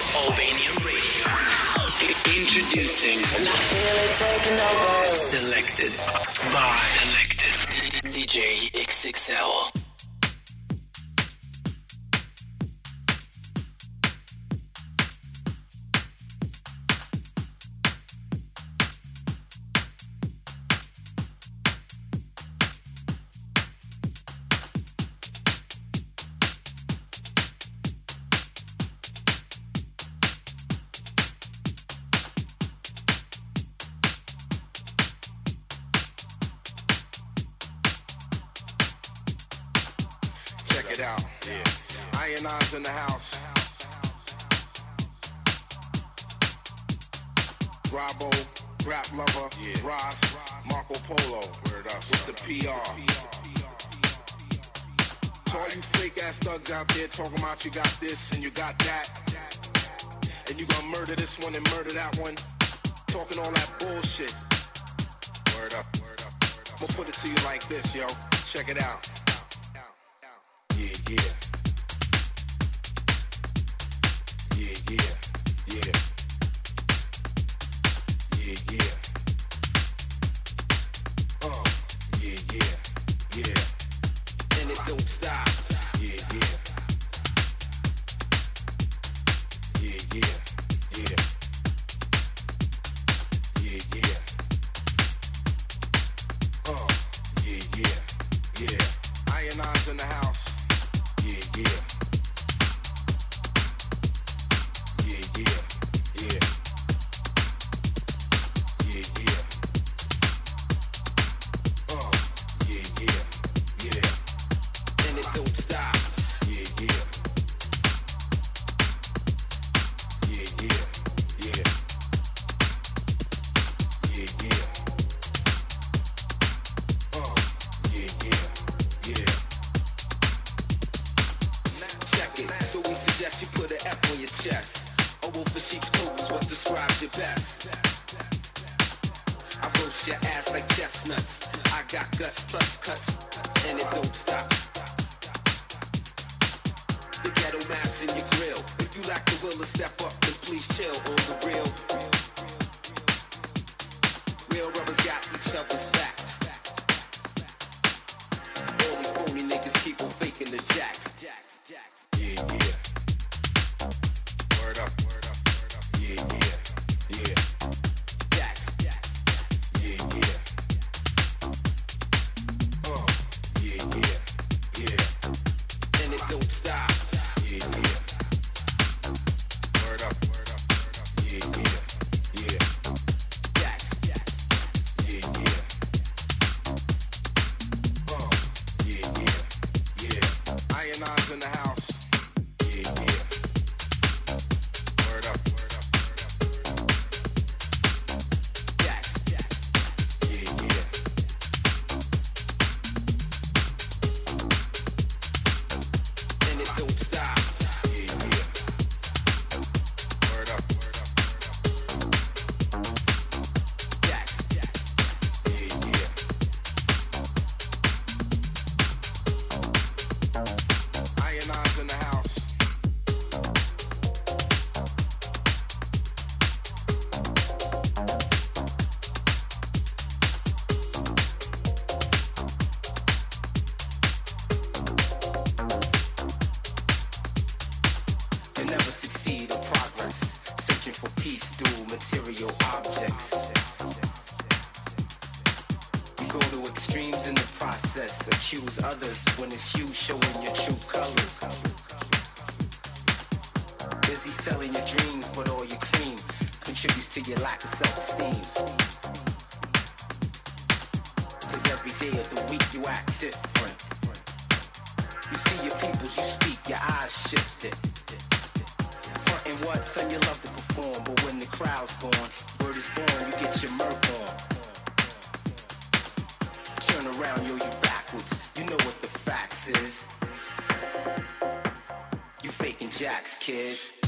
Albania Radio. Introducing. Selected by Selected DJ XXL. you got this and you got that. And you gonna murder this one and murder that one. Talking all that bullshit. Word up, word up, word up. I'ma put it to you like this, yo. Check it out. Yeah, yeah. yeah. kid.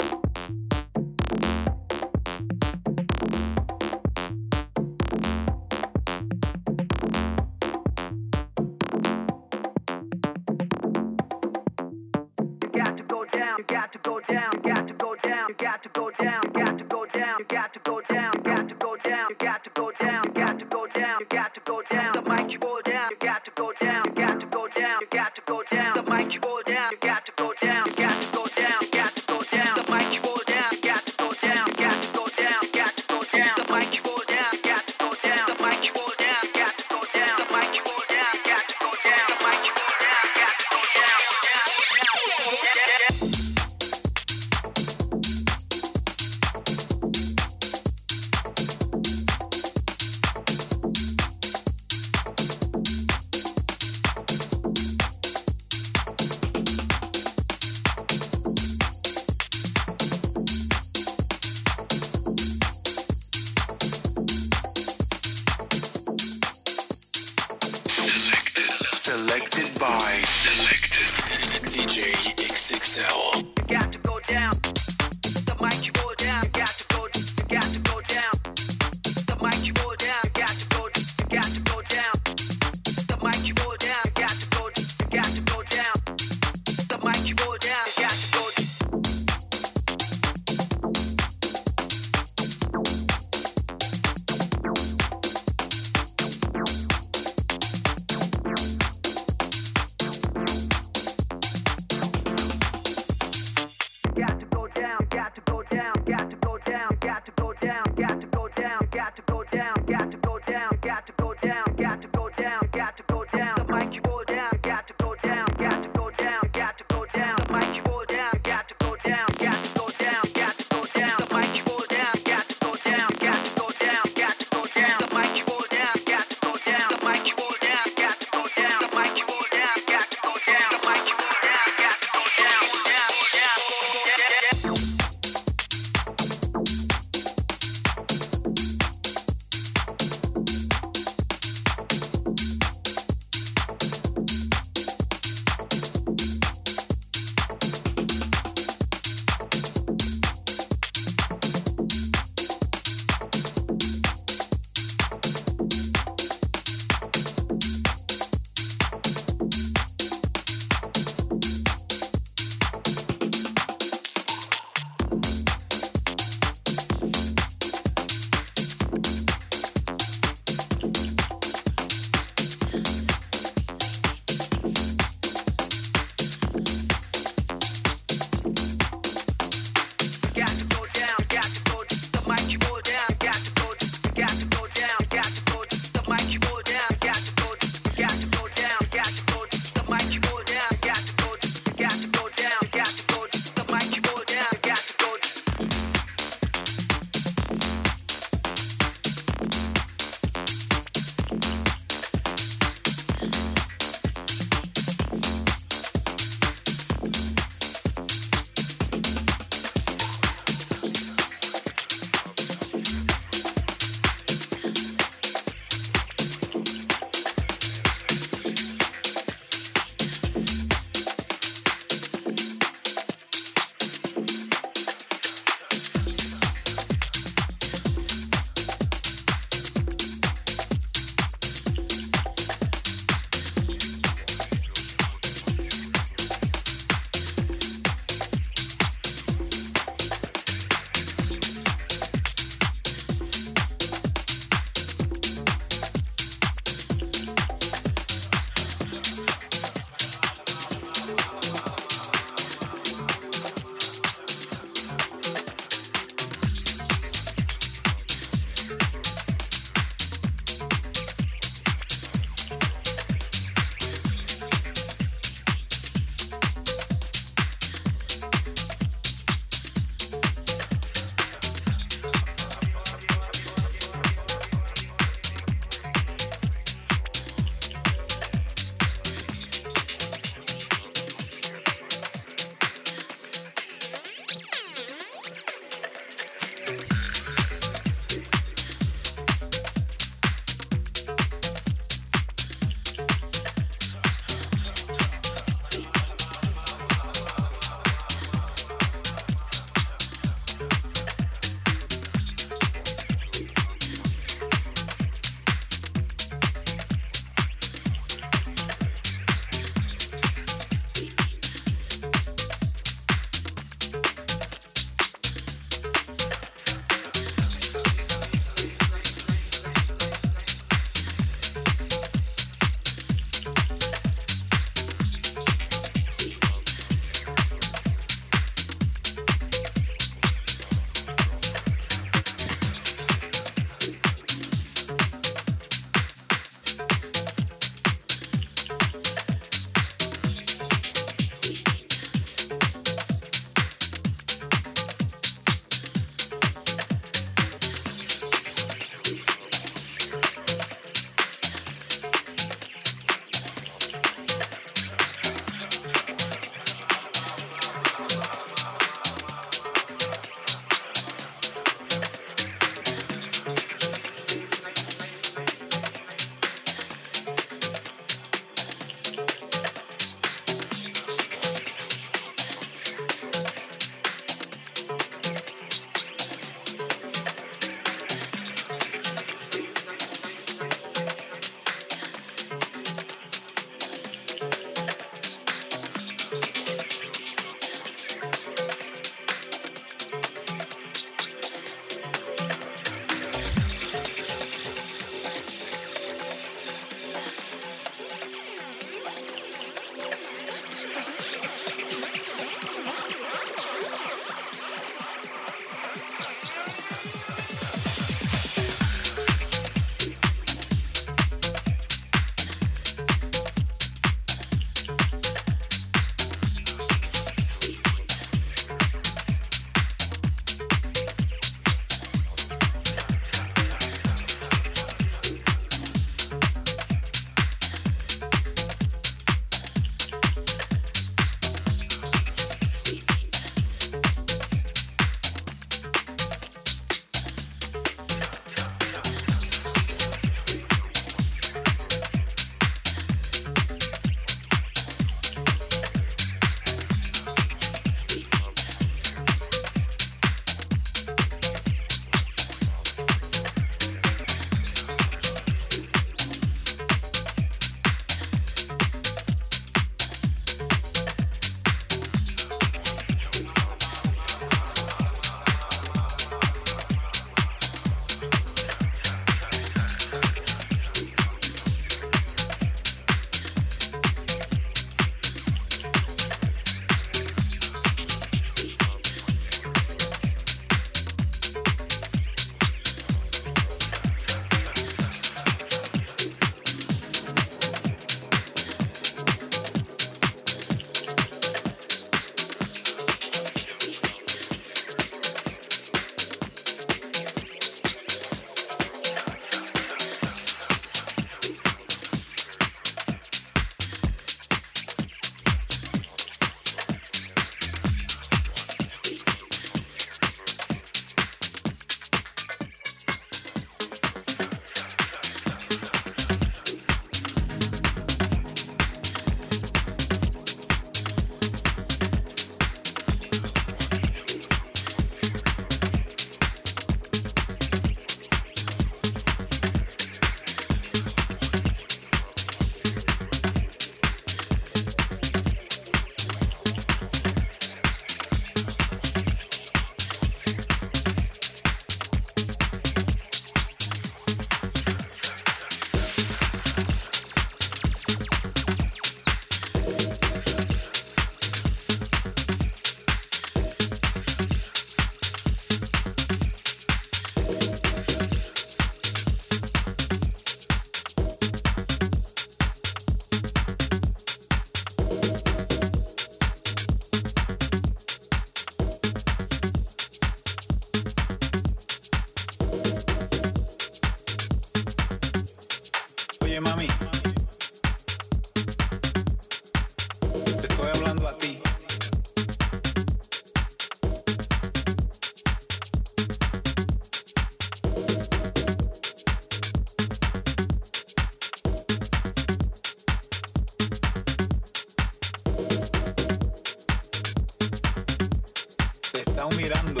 se están mirando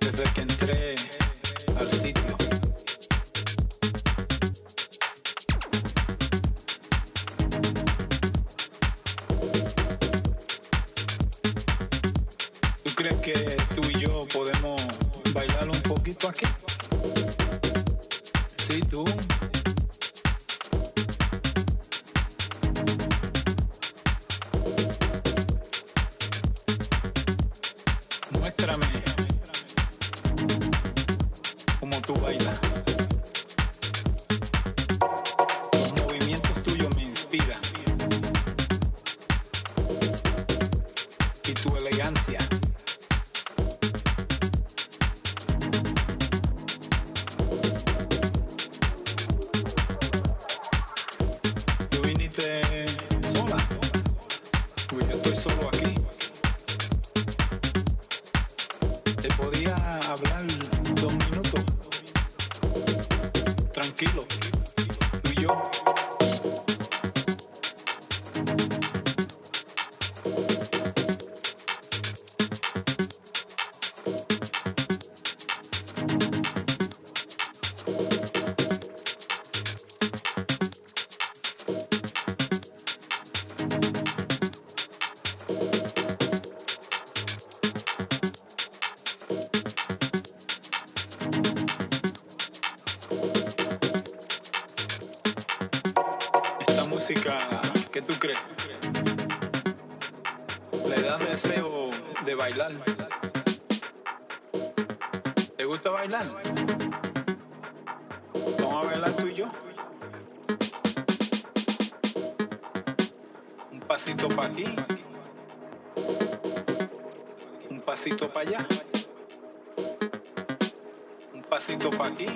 desde que entré al sitio. ¿Tú crees que tú y yo podemos bailar un poquito aquí? ¿Qué tú crees? Le das deseo de bailar. ¿Te gusta bailar? Vamos a bailar tú y yo. Un pasito para aquí. Un pasito para allá. Un pasito para aquí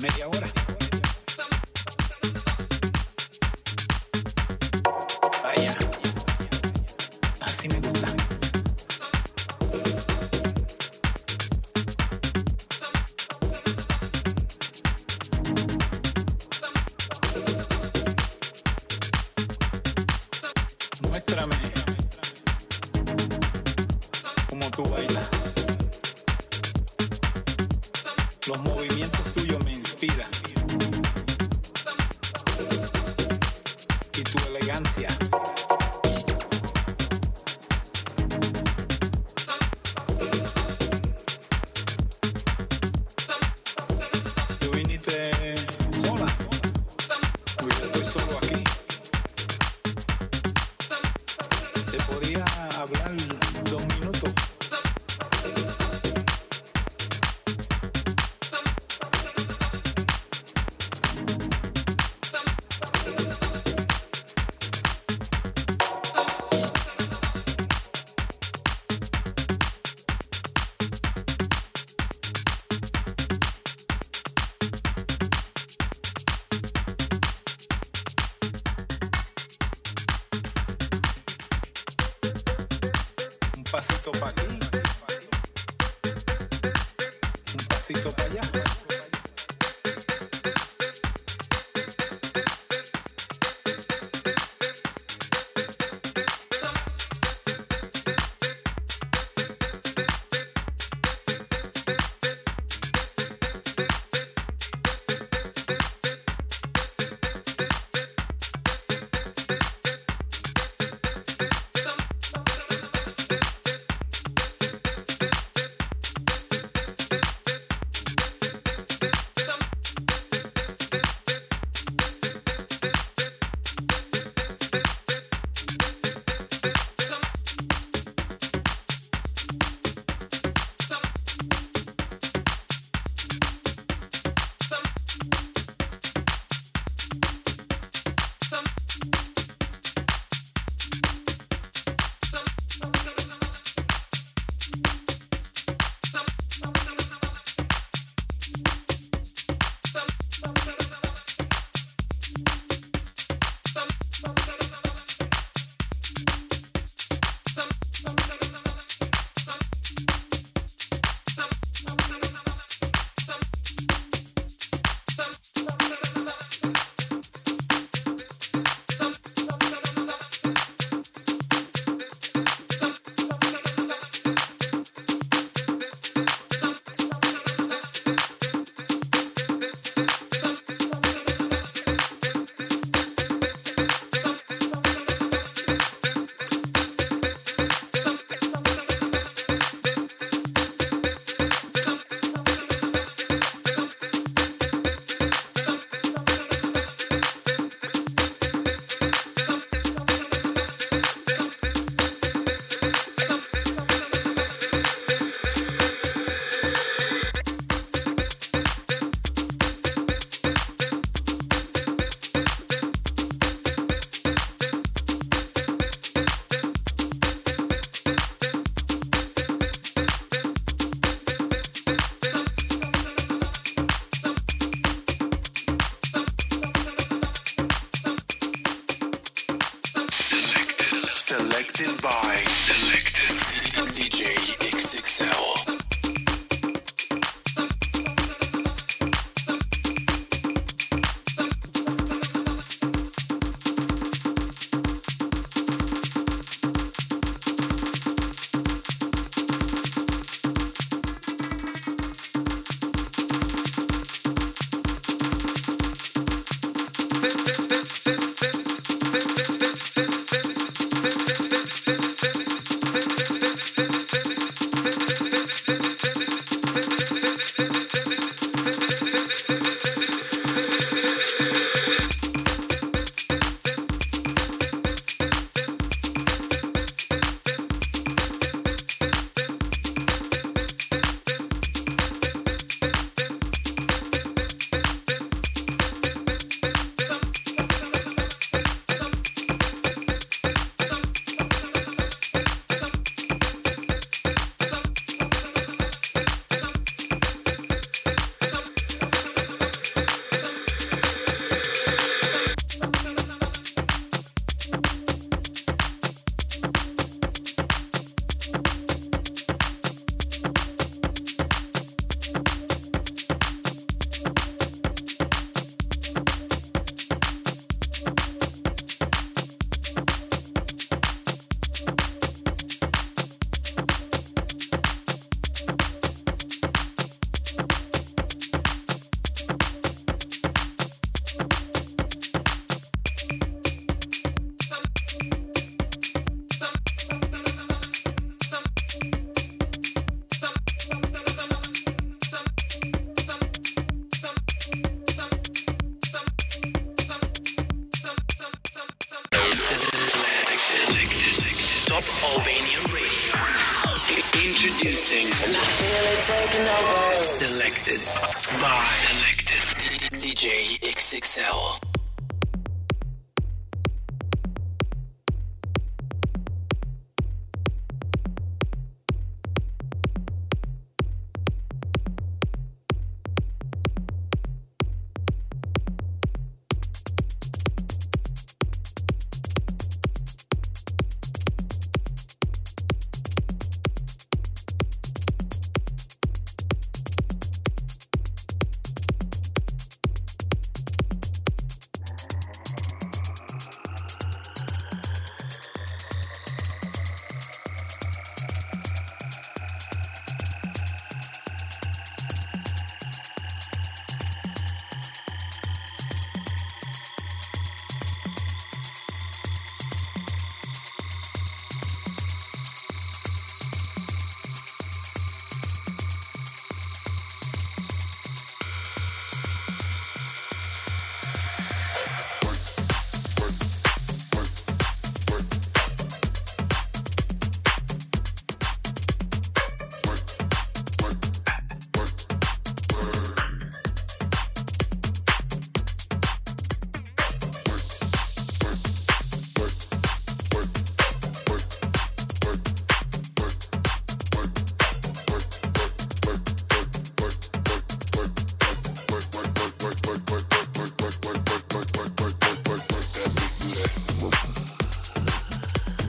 media hora.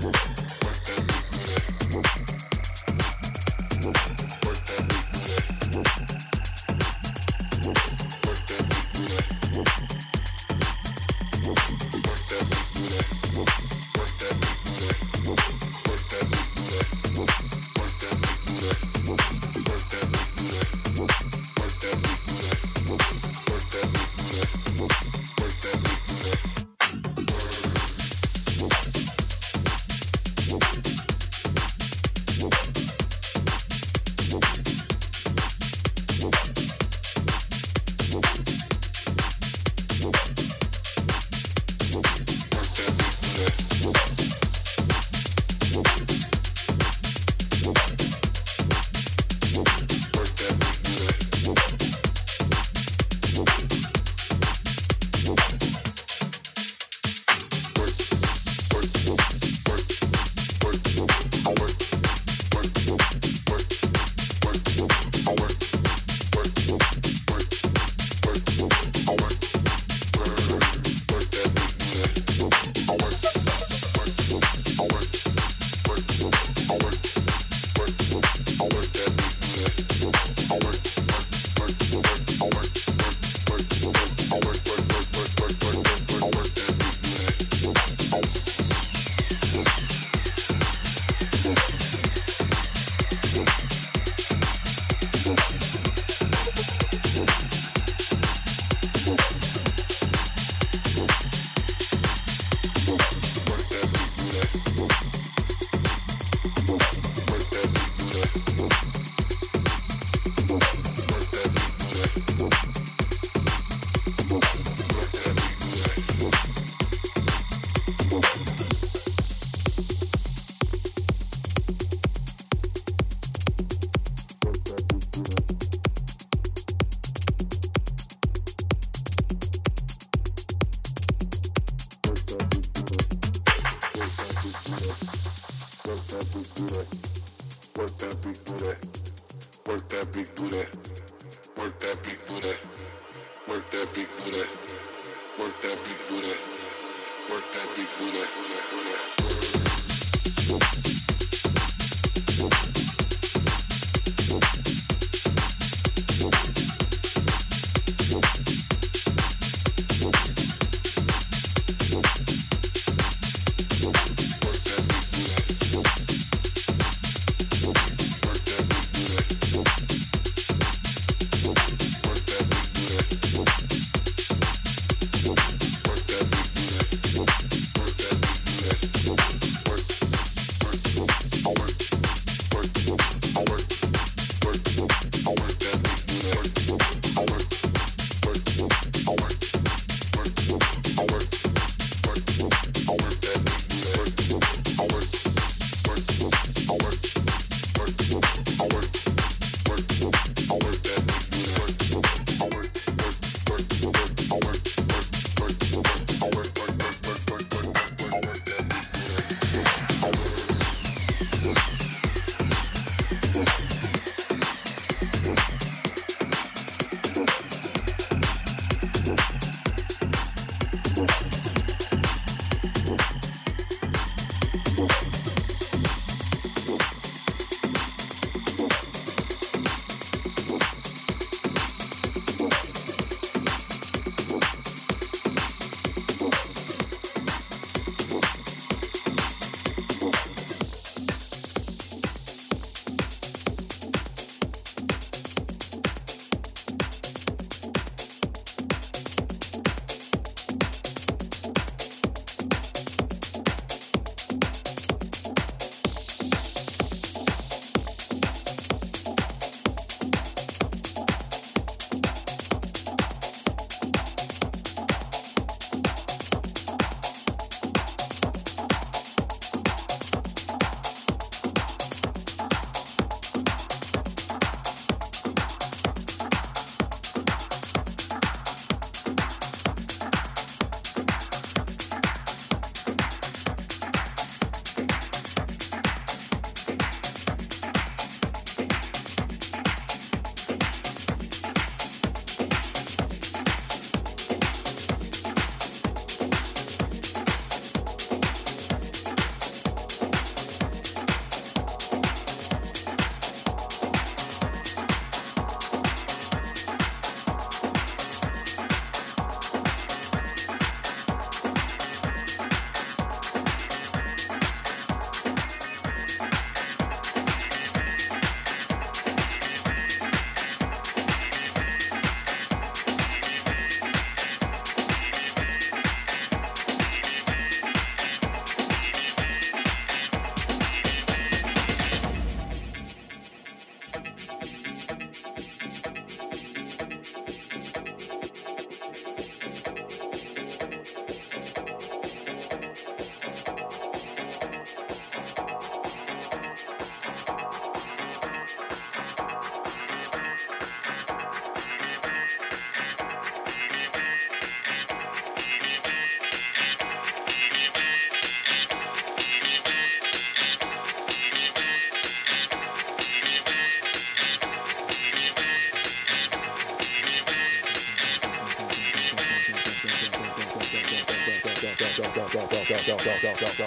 welcome.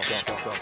go, go, go.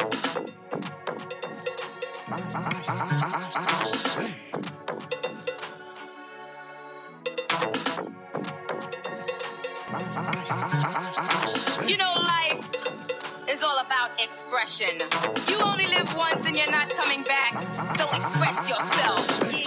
You know life is all about expression. You only live once and you're not coming back, so express yourself.